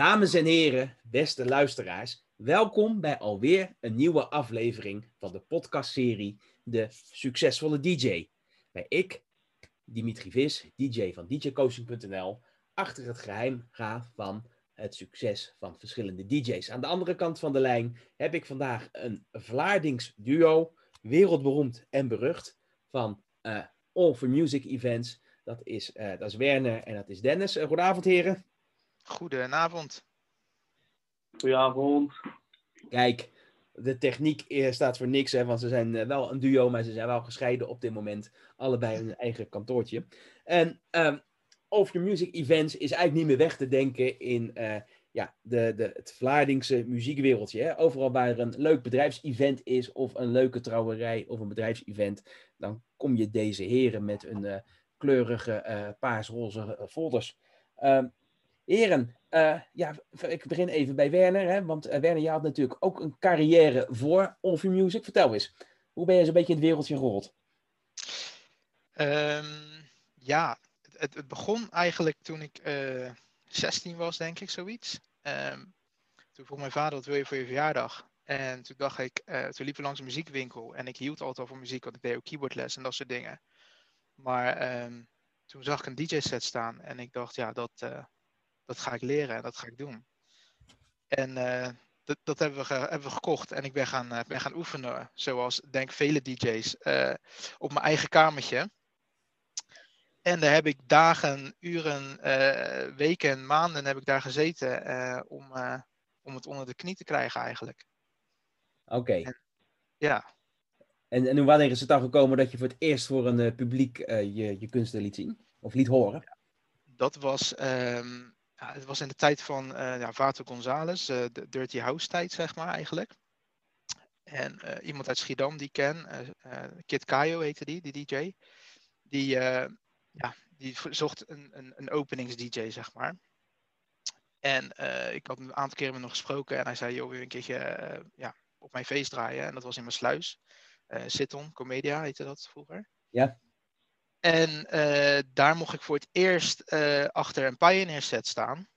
Dames en heren, beste luisteraars, welkom bij alweer een nieuwe aflevering van de podcastserie De Succesvolle DJ. Bij ik, Dimitri Vis, DJ van DJcoaching.nl, achter het geheim ga van het succes van verschillende DJ's. Aan de andere kant van de lijn heb ik vandaag een Vlaardings duo, wereldberoemd en berucht, van uh, All for Music Events. Dat is, uh, dat is Werner en dat is Dennis. Uh, goedenavond heren. Goedenavond. Goedenavond. Kijk, de techniek staat voor niks, hè, want ze zijn wel een duo, maar ze zijn wel gescheiden op dit moment. Allebei hun eigen kantoortje. En um, Over Your Music Events is eigenlijk niet meer weg te denken in uh, ja, de, de, het Vlaardingse muziekwereldje. Hè? Overal waar er een leuk bedrijfsevent is, of een leuke trouwerij, of een bedrijfsevent, dan kom je deze heren met een uh, kleurige uh, paars-roze folders. Um, Heren, uh, ja, ik begin even bij Werner. Hè, want uh, Werner, je had natuurlijk ook een carrière voor All Music. Vertel eens, hoe ben je zo'n beetje in het wereldje gerold? Um, ja, het, het, begon eigenlijk toen ik uh, eh, 16 was, denk ik, zoiets. Um, toen vroeg mijn vader, wat wil je voor je verjaardag? En toen dacht ik, toen liepen we langs een muziekwinkel. En ik hield altijd al van muziek, want ik deed ook keyboardles en dat soort dingen. Maar um, toen zag ik een DJ-set staan en ik dacht, ja, dat dat ga ik leren en dat ga ik doen. En uh, dat, dat hebben, we hebben we gekocht en ik ben gaan, uh, ben gaan oefenen, zoals denk vele DJ's, uh, op mijn eigen kamertje. En daar heb ik dagen, uren, weken, maanden heb ik daar gezeten om, om het onder de knie te krijgen eigenlijk. Oké. Okay. Ja. En, en wanneer is het dan gekomen dat je voor het eerst voor een publiek je, je kunsten liet zien? Of liet horen? Dat was um, ja, het was in de tijd van uh, ja, Vato González, uh, de Dirty House tijd, zeg maar eigenlijk. En uh, iemand uit Schiedam die ik ken, Kid Kayo heette die, die DJ. Die, ja, die zocht een, een, een openings-DJ, zeg maar. En ik had een aantal keren met hem gesproken en hij zei, joh, wil een keertje ja, op mijn feest draaien. En dat was in mijn sluis. Siton, Comedia heette dat vroeger. Ja. En uh, daar mocht ik voor het eerst uh, achter een Pioneer set staan.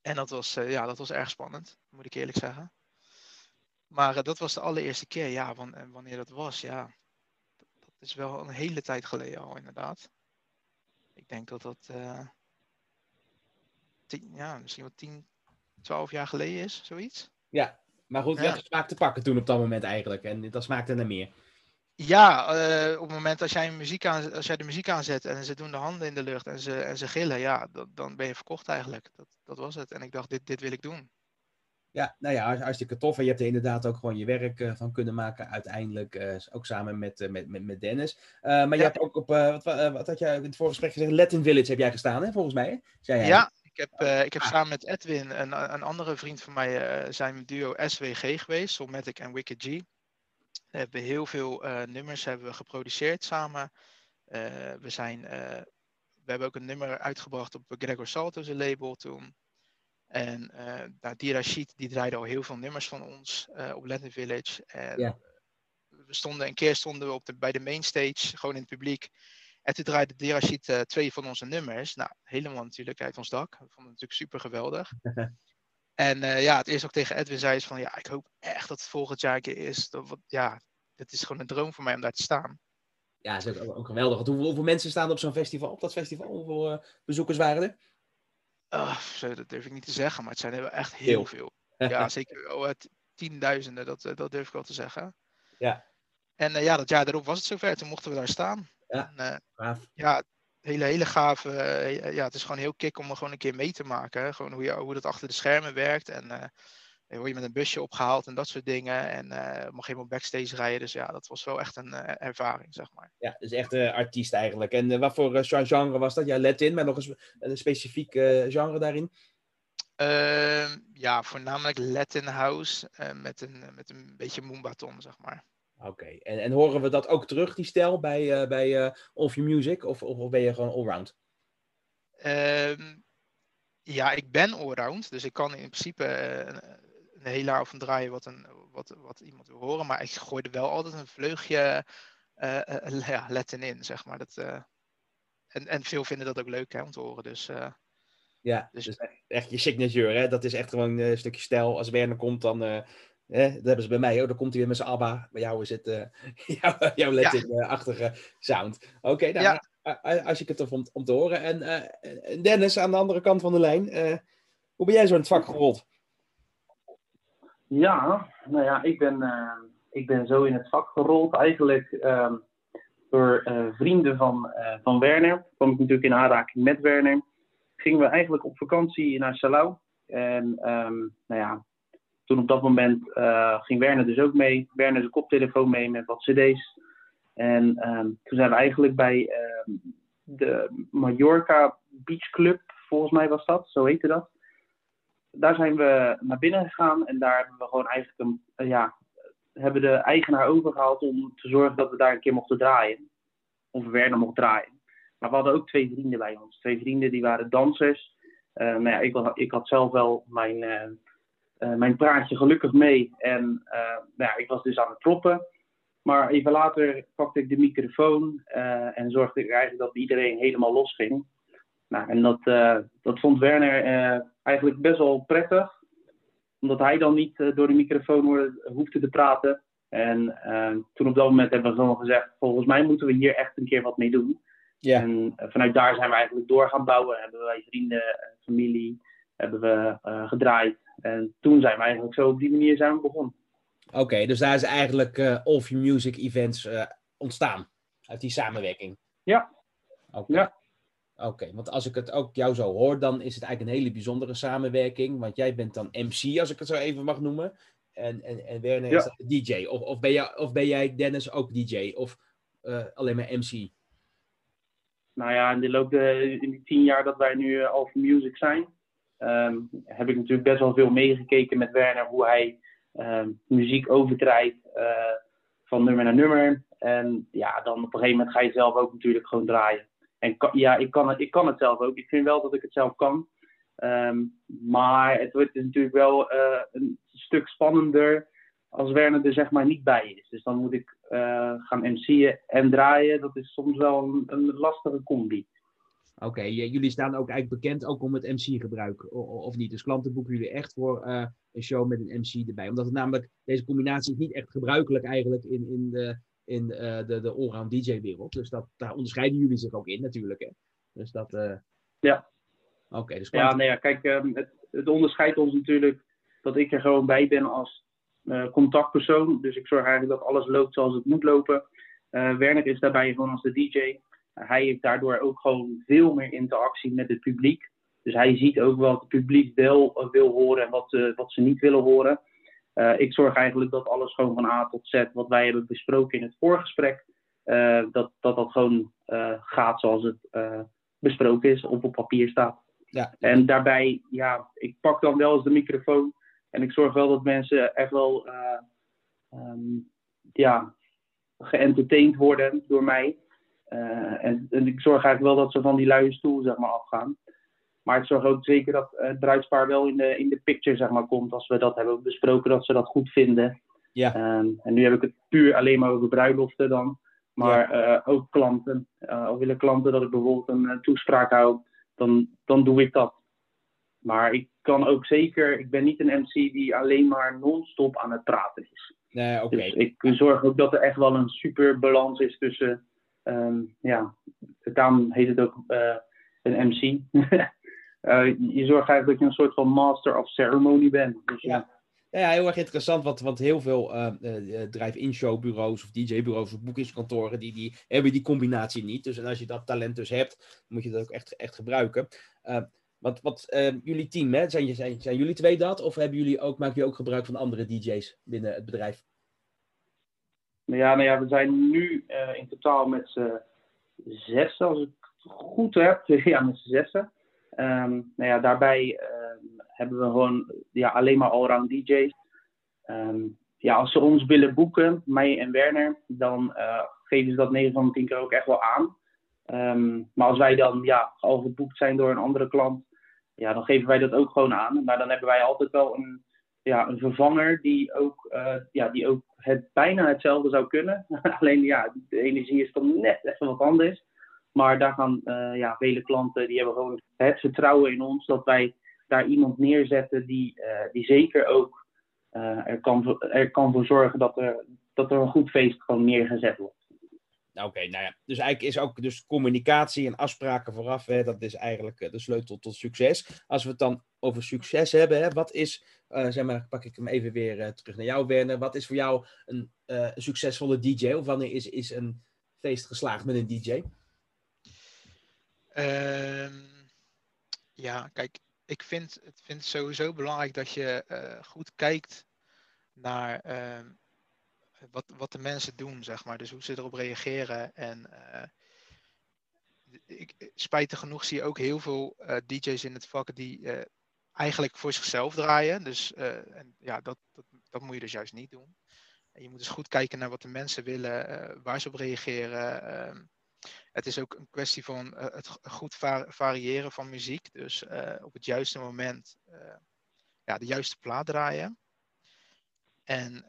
En dat was, uh, ja, dat was erg spannend, moet ik eerlijk zeggen. Maar dat was de allereerste keer, ja, wanneer dat was, ja. Dat is wel een hele tijd geleden al, inderdaad. Ik denk dat dat, tien, ja, misschien wel 10, 12 jaar geleden is, zoiets. Ja, maar goed, je ja. had smaak te pakken toen op dat moment eigenlijk. En dat smaakte naar meer. Ja, uh, op het moment als jij, muziek aan, als jij de muziek aanzet en ze doen de handen in de lucht en ze, en ze gillen, ja, dat, dan ben je verkocht eigenlijk. Dat, dat was het. En ik dacht, dit, dit wil ik doen. Ja, nou ja, hartstikke tof. En je hebt er inderdaad ook gewoon je werk uh, van kunnen maken uiteindelijk. Uh, ook samen met, met, met, met Dennis. maar ja. je hebt ook op, wat, wat had jij in het voorgesprek gezegd? Latin Village heb jij gestaan, hè, volgens mij? Zei ja, ik heb, ik heb ah. samen met Edwin, een, een andere vriend van mij, zijn duo SWG geweest. Soulmatic en Wicked G. We hebben heel veel uh, nummers hebben we geproduceerd samen. Uh, we, zijn, uh, we hebben ook een nummer uitgebracht op Gregor Salto's label toen. En nou, die Rashid die draaide al heel veel nummers van ons op Latin Village. En yeah. we stonden, een keer stonden we op de, bij de mainstage, gewoon in het publiek. En toen draaide Dirashid twee van onze nummers. Nou, helemaal natuurlijk uit ons dak. We vonden het natuurlijk super geweldig. En uh, ja, het eerst ook tegen Edwin zei is van ja, ik hoop echt dat het volgend jaar een keer is. Dat, ja, het is gewoon een droom voor mij om daar te staan. Ja, dat is ook, ook geweldig. Hoeveel, hoeveel, mensen staan op zo'n festival, op dat festival? Hoeveel uh, bezoekers waren er? Uh, zo, dat durf ik niet te zeggen, maar het zijn er echt heel veel. Ja, zeker oh, tienduizenden, dat, dat durf ik wel te zeggen. Ja. En ja, dat jaar erop was het zover. Toen mochten we daar staan. Ja, en, ja hele, hele gaaf. Uh, ja, het is gewoon heel kick om er gewoon een keer mee te maken. Gewoon hoe, je, hoe dat achter de schermen werkt. En uh, word je met een busje opgehaald en dat soort dingen. En uh, mag helemaal backstage rijden. Dus ja, dat was wel echt een ervaring, zeg maar. Ja, dus echt een artiest eigenlijk. En wat voor genre was dat? Ja, Latin, maar nog eens een specifiek genre daarin? Ehm, ja, voornamelijk Latin House met, een, met een beetje moombaton, zeg maar. Oké, en, en horen we dat ook terug, die stijl, bij, uh, bij uh, Of Your Music? Of, of, ben je gewoon allround? Um, ja, ik ben allround. Dus ik kan in principe uh, een hele avond draaien wat, een, wat, wat iemand wil horen. Maar ik gooi er wel altijd een vleugje ja, in, zeg maar. Dat, en, en veel vinden dat ook leuk hè, om te horen. Dus Ja, dus, dus echt je signature, hè? Dat is echt gewoon een stukje stijl. Als Werner komt, dan... Uh, dat hebben ze bij mij, oh, dan komt hij weer met zijn ABBA. Bij jou is het uh, jouw, jouw Latin-achtige sound. Oké, nou, ja. als ik het er om, om te horen. En Dennis, aan de andere kant van de lijn. hoe ben jij zo in het vak gerold? Ja, nou ja, ik ben, ik ben zo in het vak gerold. Eigenlijk ehm, door vrienden van, van Werner. Kwam ik natuurlijk in aanraking met Werner gingen we eigenlijk op vakantie naar Salau. En um, nou ja, toen op dat moment uh, ging Werner dus ook mee. Werner zijn koptelefoon mee met wat cd's. En um, toen zijn we eigenlijk bij uh, de Mallorca Beach Club, volgens mij was dat, zo heette dat. Daar zijn we naar binnen gegaan en daar hebben we gewoon eigenlijk een, uh, ja, hebben de eigenaar overgehaald om te zorgen dat we daar een keer mochten draaien. Of Werner mocht draaien. Maar we hadden ook twee vrienden bij ons. Twee vrienden die waren dansers. Uh, maar ja, ik, ik, had zelf wel mijn, mijn praatje gelukkig mee. En nou ja, ik was dus aan het proppen. Maar even later pakte ik de microfoon en zorgde ik eigenlijk dat iedereen helemaal los ging. Nou, en dat, dat vond Werner eigenlijk best wel prettig. Omdat hij dan niet door de microfoon hoefde te praten. En toen op dat moment hebben we gewoon gezegd: volgens mij moeten we hier echt een keer wat mee doen. Ja. En eh, vanuit daar zijn we eigenlijk door gaan bouwen. Hebben wij vrienden en familie hebben we, uh, gedraaid. En toen zijn we eigenlijk zo op die manier zijn we begonnen. Oké, dus daar is eigenlijk uh, All Your Music Events uh, ontstaan. Uit die samenwerking. Ja. Oké. Ja. Oké, want als ik het ook jou zo hoor, dan is het eigenlijk een hele bijzondere samenwerking. Want jij bent dan MC, als ik het zo even mag noemen. En, en, en Werner ja. is DJ. Of, of, ben jij, of ben jij, Dennis, ook DJ? Of alleen maar MC? nou ja, in de loop de, in die tien jaar dat wij nu Alpha Music zijn, um, heb ik natuurlijk best wel veel meegekeken met Werner hoe hij um, muziek overdraait uh, van nummer naar nummer. En ja, dan op een gegeven moment ga je zelf ook natuurlijk gewoon draaien. En ja, ik kan, het, ik kan het zelf ook. Ik vind wel dat ik het zelf kan. Um, maar het wordt natuurlijk wel uh, een stuk spannender als Werner er zeg maar niet bij is. Dus dan moet ik uh, gaan MC'en en draaien. Dat is soms wel een, een lastige combi. Oké, jullie staan ook eigenlijk bekend ook om het MC-gebruik, of niet? Dus klanten boeken jullie echt voor uh, een show met een MC erbij. Omdat het namelijk, deze combinatie is niet echt gebruikelijk eigenlijk in, in de, in uh, de, de allround DJ-wereld. Dus dat, daar onderscheiden jullie zich ook in natuurlijk. Hè? Dus dat... Ja. Oké, dus klanten... Ja, nee, ja, kijk, um, het, het onderscheidt ons natuurlijk dat ik er gewoon bij ben als uh, contactpersoon. Dus ik zorg eigenlijk dat alles loopt zoals het moet lopen. Uh, Werner is daarbij gewoon als de DJ. Hij heeft daardoor ook gewoon veel meer interactie met het publiek. Dus hij ziet ook wat het publiek wel uh, wil horen en wat, wat ze niet willen horen. ik zorg eigenlijk dat alles gewoon van A tot Z, wat wij hebben besproken in het voorgesprek, dat, dat dat gewoon gaat zoals het besproken is of op papier staat. Ja. En daarbij, ja, ik pak dan wel eens de microfoon en ik zorg wel dat mensen echt wel um, ja, geëntertained worden door mij. Uh, en, en, ik zorg eigenlijk wel dat ze van die luie stoel zeg maar, afgaan. Maar ik zorg ook zeker dat het bruidspaar wel in de, in de picture zeg maar, komt. Als we dat hebben besproken, dat ze dat goed vinden. Ja. Um, en nu heb ik het puur alleen maar over bruiloften dan. Maar ja. uh, ook klanten. Uh, al willen klanten dat ik bijvoorbeeld een toespraak hou, dan, dan doe ik dat. Maar ik kan ook zeker, ik ben niet een MC die alleen maar non-stop aan het praten is. Nee, oké. Dus ik zorg ook dat er echt wel een super balans is tussen, um, ja, daarom heet het ook uh, een MC. uh, je zorgt eigenlijk dat je een soort van master of ceremony bent. Dus, ja. Ja, heel erg interessant, want, heel veel uh, drive-in showbureaus of DJ-bureaus of boekingskantoren, die, die hebben die combinatie niet. Dus en als je dat talent dus hebt, moet je dat ook echt, echt gebruiken. Uh, wat, wat uh, jullie team, hè? Zijn, zijn, zijn jullie twee dat? Of hebben jullie ook, maken jullie ook gebruik van andere DJ's binnen het bedrijf? Ja, nou ja we zijn nu uh, in totaal met z'n zes, als ik het goed heb. ja, met z'n zessen. Um, nou ja, daarbij uh, hebben we gewoon ja, alleen maar allround DJ's. Um, ja, als ze ons willen boeken, mij en Werner, dan uh, geven ze dat 9 van de 10 keer ook echt wel aan. Maar als wij dan ja, al geboekt zijn door een andere klant, ja, dan geven wij dat ook gewoon aan. Maar dan hebben wij altijd wel een, ja, een vervanger die ook, uh, ja, die ook het, bijna hetzelfde zou kunnen. Alleen ja, de energie is dan net even wat anders. Maar daar gaan ja, vele klanten, die hebben gewoon het vertrouwen in ons dat wij daar iemand neerzetten die, die zeker ook er, kan, er kan voor zorgen dat er, dat er een goed feest gewoon neergezet wordt. Oké, nou ja. Dus eigenlijk is ook dus communicatie en afspraken vooraf, hè, dat is eigenlijk de sleutel tot succes. Als we het dan over succes hebben, hè, wat is, uh, zeg maar, pak ik hem even weer uh, terug naar jou, Werner. Wat is voor jou een, succesvolle DJ? Of wanneer is, is een feest geslaagd met een DJ? Ehm, ja, kijk, ik vind, het vind sowieso belangrijk dat je goed kijkt naar ehm, wat, wat de mensen doen, zeg maar. Dus hoe ze erop reageren. En uh, ik, spijtig genoeg zie je ook heel veel uh, DJ's in het vak die uh, eigenlijk voor zichzelf draaien. Dus en, ja, dat, dat, dat, moet je dus juist niet doen. En je moet dus goed kijken naar wat de mensen willen, waar ze op reageren. Ehm, het is ook een kwestie van het goed variëren van muziek. Dus op het juiste moment ja, de juiste plaat draaien. En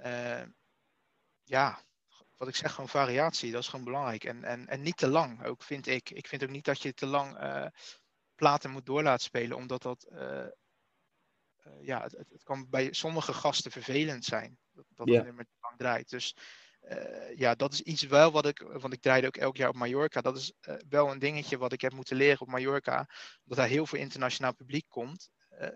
ja, wat ik zeg, gewoon variatie, dat is gewoon belangrijk. En, en, en niet te lang ook, vind ik. Ik vind ook niet dat je te lang uh, platen moet door laten spelen, omdat dat, uh, uh, ja, het, het, kan bij sommige gasten vervelend zijn, dat, dat yeah. het nummer te lang draait. Dus ja, dat is iets wel wat ik, want ik draaide ook elk jaar op Mallorca, dat is wel een dingetje wat ik heb moeten leren op Mallorca, omdat daar heel veel internationaal publiek komt.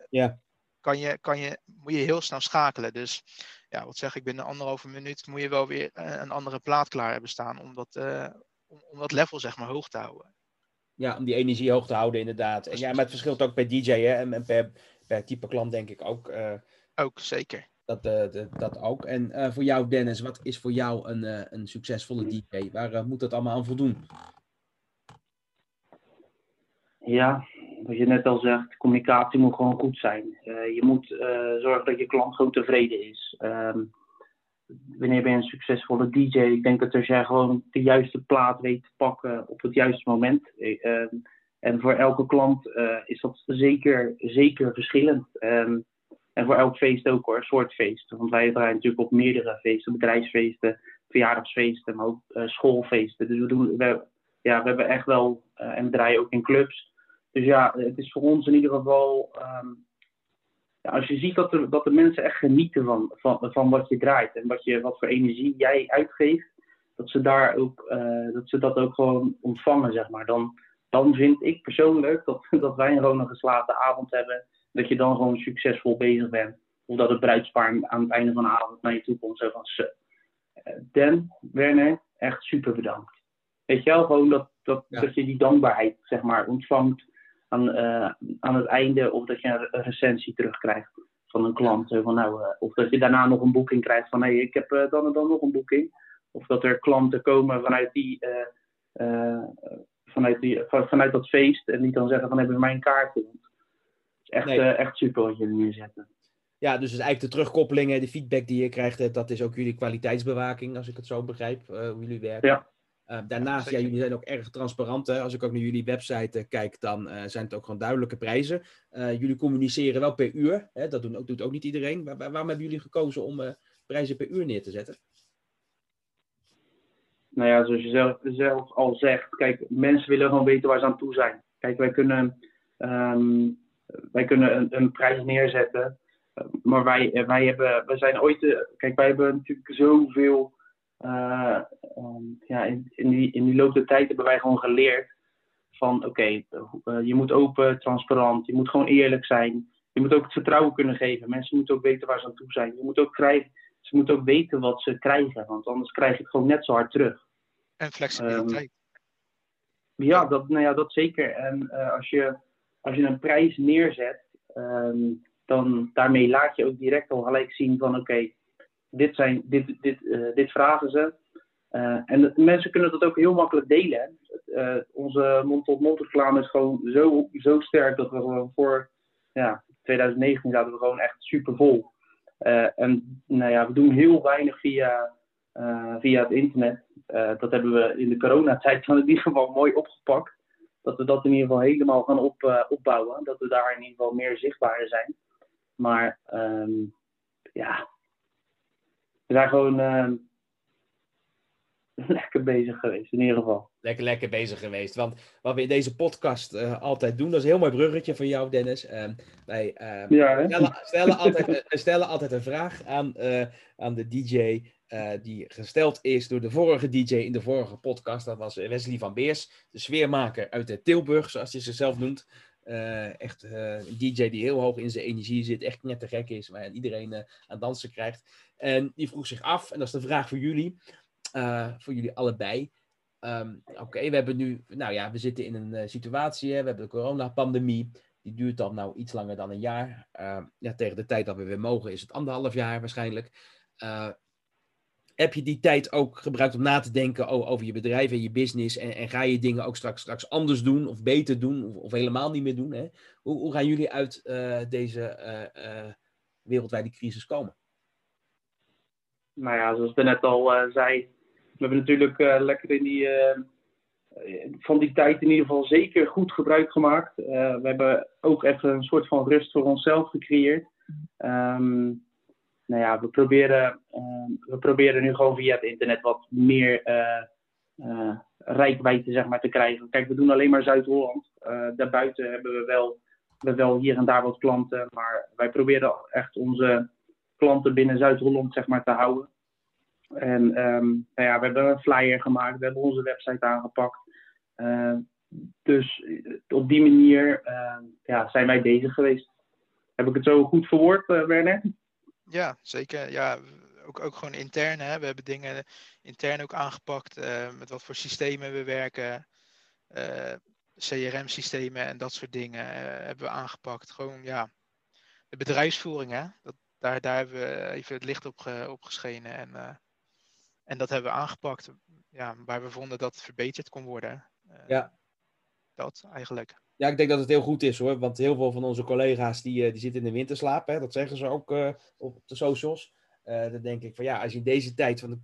Ja kan je, kan je, moet je heel snel schakelen. Dus ja, wat zeg ik, binnen anderhalve minuut moet je wel weer eh, een andere plaat klaar hebben staan om dat, uh, om, om, dat level zeg maar hoog te houden. Ja, om die energie hoog te houden inderdaad. En ja, maar het verschilt ook per DJ hè? en, per, per type klant denk ik ook. Uh, ook, zeker. Dat, de, dat ook. En voor jou Dennis, wat is voor jou een, een succesvolle DJ? Waar moet dat allemaal aan voldoen? Ja, wat je net al zegt, communicatie moet gewoon goed zijn. Uh, je moet uh, zorgen dat je klant gewoon tevreden is. Um, wanneer ben je een succesvolle DJ? Ik denk dat als jij gewoon de juiste plaat weet te pakken op het juiste moment. Uh, en voor elke klant is dat zeker, zeker verschillend. Um, en voor elk feest ook hoor, soort feest. Want wij draaien natuurlijk op meerdere feesten, bedrijfsfeesten, verjaardagsfeesten, maar ook schoolfeesten. Dus we, doen, we, ja, we hebben echt wel, en we draaien ook in clubs. Dus ja, het is voor ons in ieder geval. Um, ja, als je ziet dat, er, dat de mensen echt genieten van, van, van wat je draait en wat, je, wat voor energie jij uitgeeft, dat ze, daar ook, uh, dat, ze dat ook gewoon ontvangen, zeg maar. Dan, dan vind ik persoonlijk dat, dat wij gewoon een geslaagde avond hebben. Dat je dan gewoon succesvol bezig bent. Of dat het bruidspaar aan het einde van de avond naar je toe komt. Zo van, uh, Dan, Werner, echt super bedankt. Weet je wel, gewoon dat, dat, ja. dat je die dankbaarheid, zeg maar, ontvangt aan, uh, aan het einde of dat je een recensie terugkrijgt van een klant. Van, nou, uh, of dat je daarna nog een boeking krijgt van hé, hey, ik heb uh, dan en dan nog een boeking. Of dat er klanten komen vanuit, die, vanuit, die, vanuit dat feest en niet dan zeggen van hebben we mijn kaart. Het is echt, nee. echt super wat je neerzetten. Ja, dus eigenlijk de terugkoppelingen, de feedback die je krijgt, dat is ook jullie kwaliteitsbewaking, als ik het zo begrijp, hoe jullie werken. Ja. Uh, daarnaast, ja, jullie zijn ook erg transparant. Hè? Als ik ook naar jullie website uh, kijk, dan uh, zijn het ook gewoon duidelijke prijzen. jullie communiceren wel per uur. Hè? Dat doen ook, doet ook niet iedereen. Waar, waarom hebben jullie gekozen om prijzen per uur neer te zetten? Nou ja, zoals je zelf, zelf, al zegt, kijk, mensen willen gewoon weten waar ze aan toe zijn. Kijk, wij kunnen, um, wij kunnen een, een, prijs neerzetten. Maar wij, wij, hebben, wij zijn ooit, kijk, wij hebben natuurlijk zoveel uh, um, ja, in, in, die, in die loop der tijd hebben wij gewoon geleerd van oké, okay, uh, je moet open, transparant, je moet gewoon eerlijk zijn. Je moet ook het vertrouwen kunnen geven. Mensen moeten ook weten waar ze aan toe zijn. Je moet ook krijgen, ze moeten ook weten wat ze krijgen, want anders krijg je het gewoon net zo hard terug. En flexibiliteit. Um, ja, dat, nou ja, dat zeker. En uh, als, je, als je een prijs neerzet, um, dan daarmee laat je ook direct al gelijk zien van oké, okay, dit, zijn, dit, dit, uh, dit vragen ze. Uh, en mensen kunnen dat ook heel makkelijk delen. Uh, onze mond-tot-mond reclame is gewoon zo, zo sterk dat we voor ja, 2019 zaten we gewoon echt super vol. en nou ja, we doen heel weinig via, via het internet. dat hebben we in de coronatijd van in ieder geval mooi opgepakt. Dat we dat in ieder geval helemaal gaan op, opbouwen. Dat we daar in ieder geval meer zichtbaar zijn. Maar um, ja, we zijn gewoon. Uh, lekker bezig geweest, in ieder geval. Lekker, lekker bezig geweest. Want wat we in deze podcast uh, altijd doen, dat is een heel mooi bruggetje van jou, Dennis. Uh, wij uh, ja, stellen, stellen, altijd, stellen altijd een vraag aan, aan de DJ die gesteld is door de vorige DJ in de vorige podcast. Dat was Wesley van Beers, de sfeermaker uit Tilburg, zoals hij zichzelf noemt. echt een DJ die heel hoog in zijn energie zit, echt net te gek is, waar iedereen aan dansen krijgt. En die vroeg zich af, en dat is de vraag voor jullie. Uh, voor jullie allebei. Um, Oké, we hebben nu, nou ja, we zitten in een uh, situatie, hè, we hebben de coronapandemie. Die duurt dan nou iets langer dan een jaar. Uh, ja, tegen de tijd dat we weer mogen is het anderhalf jaar waarschijnlijk. Uh, heb je die tijd ook gebruikt om na te denken over je bedrijf en je business? En, en, ga je dingen ook straks, straks anders doen of beter doen of, of helemaal niet meer doen? Hè? Hoe, hoe, gaan jullie uit deze wereldwijde crisis komen? Nou ja, zoals ik net al zei, we hebben natuurlijk uh, lekker in die, uh, van die tijd in ieder geval zeker goed gebruik gemaakt. Uh, we hebben ook even een soort van rust voor onszelf gecreëerd. Um, nou ja, we proberen, we proberen nu gewoon via het internet wat meer rijkwijde zeg maar, te krijgen. Kijk, we doen alleen maar Zuid-Holland. daarbuiten hebben we wel, we wel hier en daar wat klanten. Maar wij proberen echt onze klanten binnen Zuid-Holland zeg maar, te houden. En um, nou ja, we hebben een flyer gemaakt, we hebben onze website aangepakt. Uh, dus op die manier uh, ja, zijn wij bezig geweest. Heb ik het zo goed verwoord, uh, Werner? Ja, zeker. Ja, ook, ook gewoon intern. Hè. We hebben dingen intern ook aangepakt. met wat voor systemen we werken. CRM-systemen en dat soort dingen hebben we aangepakt. Gewoon ja, de bedrijfsvoering. Hè. Dat, daar, daar hebben we even het licht op, ge, op geschenen. En en dat hebben we aangepakt ja, waar we vonden dat het verbeterd kon worden. Uh, ja. Dat eigenlijk. Ja, ik denk dat het heel goed is hoor. Want heel veel van onze collega's die, uh, die zitten in de winterslaap. Hè? Dat zeggen ze ook uh, op de socials. dan denk ik van ja, als je in deze tijd van de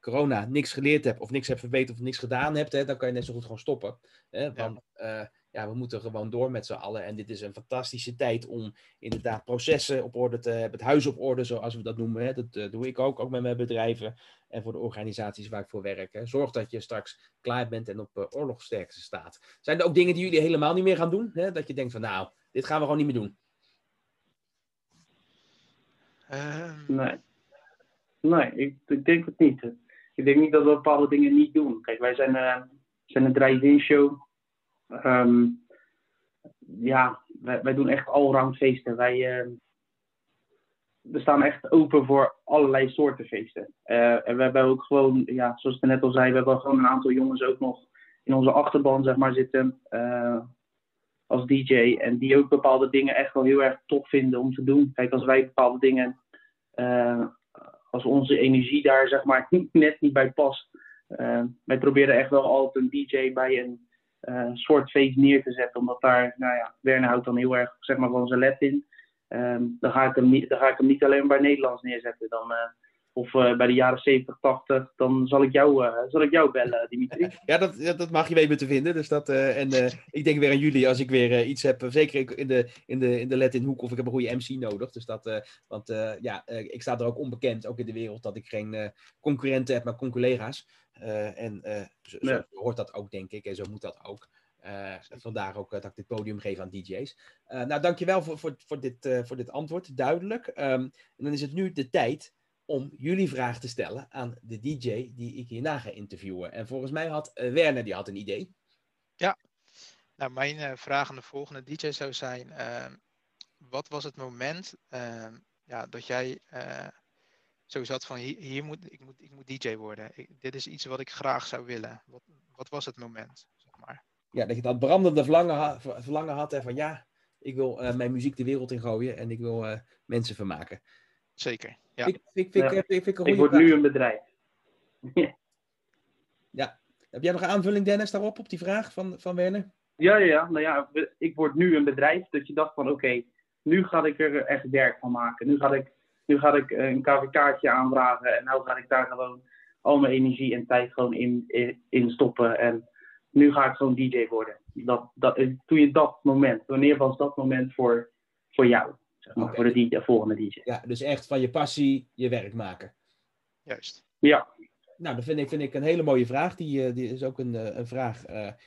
corona niks geleerd hebt, of niks hebt verbeterd of niks gedaan hebt, hè, dan kan je net zo goed gewoon stoppen. Hè? Want ja ja, we moeten gewoon door met z'n allen. En dit is een fantastische tijd om inderdaad processen op orde te hebben, het huis op orde, zoals we dat noemen. Hè. Dat uh, doe ik ook, ook met mijn bedrijven en voor de organisaties waar ik voor werk. Hè. Zorg dat je straks klaar bent en op uh, oorlogsterkte staat. Zijn er ook dingen die jullie helemaal niet meer gaan doen? Hè? Dat je denkt van nou, dit gaan we gewoon niet meer doen. Ehm. Nee. Nee, ik, ik, denk het niet. Ik denk niet dat we bepaalde dingen niet doen. Kijk, wij zijn, uh, zijn een drive-in show. Um, ja, wij, doen echt allround feesten. Wij, uh, we staan echt open voor allerlei soorten feesten. Uh, en we hebben ook gewoon, ja, zoals ik net al zei, we hebben gewoon een aantal jongens ook nog in onze achterban zeg maar, zitten uh, als DJ. En die ook bepaalde dingen echt wel heel erg tof vinden om te doen. Kijk, als wij bepaalde dingen, uh, als onze energie daar zeg maar net niet bij past. wij proberen echt wel altijd een DJ bij een uh, soort feest neer te zetten. Omdat daar, nou ja, Werner houdt dan heel erg zeg maar, van zijn let in. Um, dan, ga ik hem niet, dan ga ik hem niet alleen bij Nederlands neerzetten. Dan, uh, of uh, bij de jaren 70, 80, dan zal ik jou, zal ik jou bellen, Dimitri. Ja, dat, dat mag je weten te vinden. Dus dat, en ik denk weer aan jullie als ik weer iets heb. Zeker in de, in de, in de let in hoek of ik heb een goede MC nodig. Dus dat, want ja, ik sta er ook onbekend, ook in de wereld, dat ik geen concurrenten heb, maar collega's. Uh, en uh, zo, zo, hoort dat ook, denk ik. En zo moet dat ook. Uh, vandaar ook dat ik dit podium geef aan DJ's. nou, dankjewel voor, voor, voor, dit, voor dit antwoord. Duidelijk. Um, en dan is het nu de tijd om jullie vragen te stellen aan de DJ die ik hierna ga interviewen. En volgens mij had Werner die had een idee. Ja, nou, mijn vraag aan de volgende DJ zou zijn: ehm, wat was het moment ehm, ja, dat jij zo zat van hier, hier, moet, ik, moet, ik moet DJ worden. dit is iets wat ik graag zou willen. Wat, wat was het moment, zeg maar? Ja, dat je dat brandende verlangen, verlangen had en van ja, ik wil uh, mijn muziek de wereld in gooien en ik wil uh, mensen vermaken. Zeker, ja. Ik, ik, ik, ja. ik, ik word nu een bedrijf. ja. Heb jij nog een aanvulling, Dennis, daarop, op die vraag van, van Werner? Ja, ja, nou ja, ik word nu een bedrijf. Dat je dacht van oké, nu ga ik er echt werk van maken. Nu ga ik nu ga ik een KVK'tje aanvragen en nu ga ik daar gewoon al mijn energie en tijd gewoon in, in, stoppen. En nu ga ik gewoon DJ worden. Dat, dat, toen je dat moment, wanneer was dat moment voor, voor jou? Zeg maar, Voor de, DJ, de volgende DJ. Ja, dus echt van je passie je werk maken. Juist. Ja. Nou, dat vind ik, vind ik een hele mooie vraag. Die, die is ook een, een vraag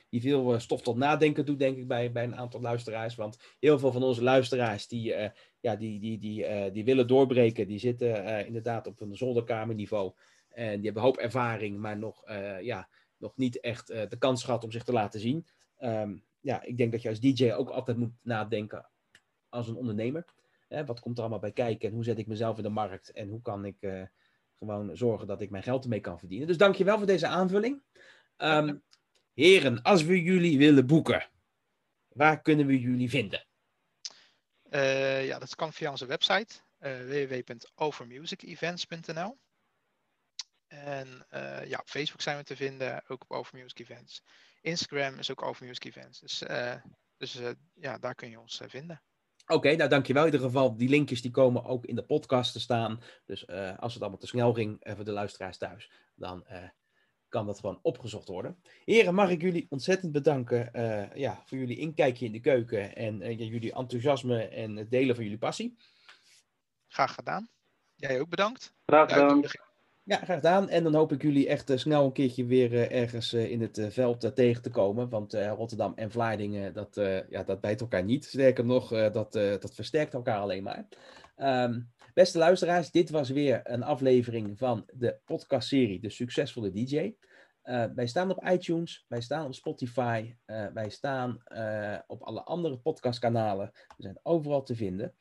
die veel stof tot nadenken doet, denk ik, bij, bij een aantal luisteraars. Want heel veel van onze luisteraars die, ja, die, die, die, die willen doorbreken, die zitten inderdaad op een zolderkamerniveau. En die hebben hoop ervaring, maar nog, ja, nog niet echt de kans gehad om zich te laten zien. Ehm, ja, ik denk dat je als DJ ook altijd moet nadenken als een ondernemer. Hè, wat komt er allemaal bij kijken en hoe zet ik mezelf in de markt en hoe kan ik gewoon zorgen dat ik mijn geld ermee kan verdienen. Dus dankjewel voor deze aanvulling. Um, heren, als we jullie willen boeken, waar kunnen we jullie vinden? Uh, ja, dat kan via onze website uh, www.overmusicevents.nl. En ja, op Facebook zijn we te vinden, ook op Over Events. Instagram is ook Over Events. Dus, dus ja, daar kun je ons vinden. Oké, nou dankjewel. In ieder geval, die linkjes die komen ook in de podcast te staan. Dus als het allemaal te snel ging voor de luisteraars thuis, dan kan dat gewoon opgezocht worden. Heren, mag ik jullie ontzettend bedanken ja, voor jullie inkijkje in de keuken en jullie enthousiasme en het delen van jullie passie. Graag gedaan. Jij ook bedankt. Graag gedaan. Ja, graag gedaan. En dan hoop ik jullie echt uh, snel een keertje weer ergens in het veld tegen te komen. Want Rotterdam en Vlaardingen, dat, ja, dat bijt elkaar niet. Sterker nog, dat, dat versterkt elkaar alleen maar. Um, beste luisteraars, dit was weer een aflevering van de podcastserie De Succesvolle DJ. wij staan op iTunes, wij staan op Spotify, wij staan op alle andere podcastkanalen. We zijn overal te vinden.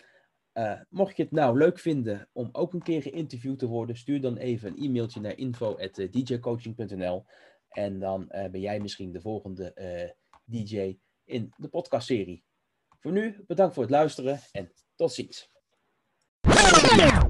Mocht je het nou leuk vinden om ook een keer geïnterviewd te worden, stuur dan even een e-mailtje naar info.djcoaching.nl en dan ben jij misschien de volgende DJ in de podcastserie. Voor nu, bedankt voor het luisteren en tot ziens. Yeah.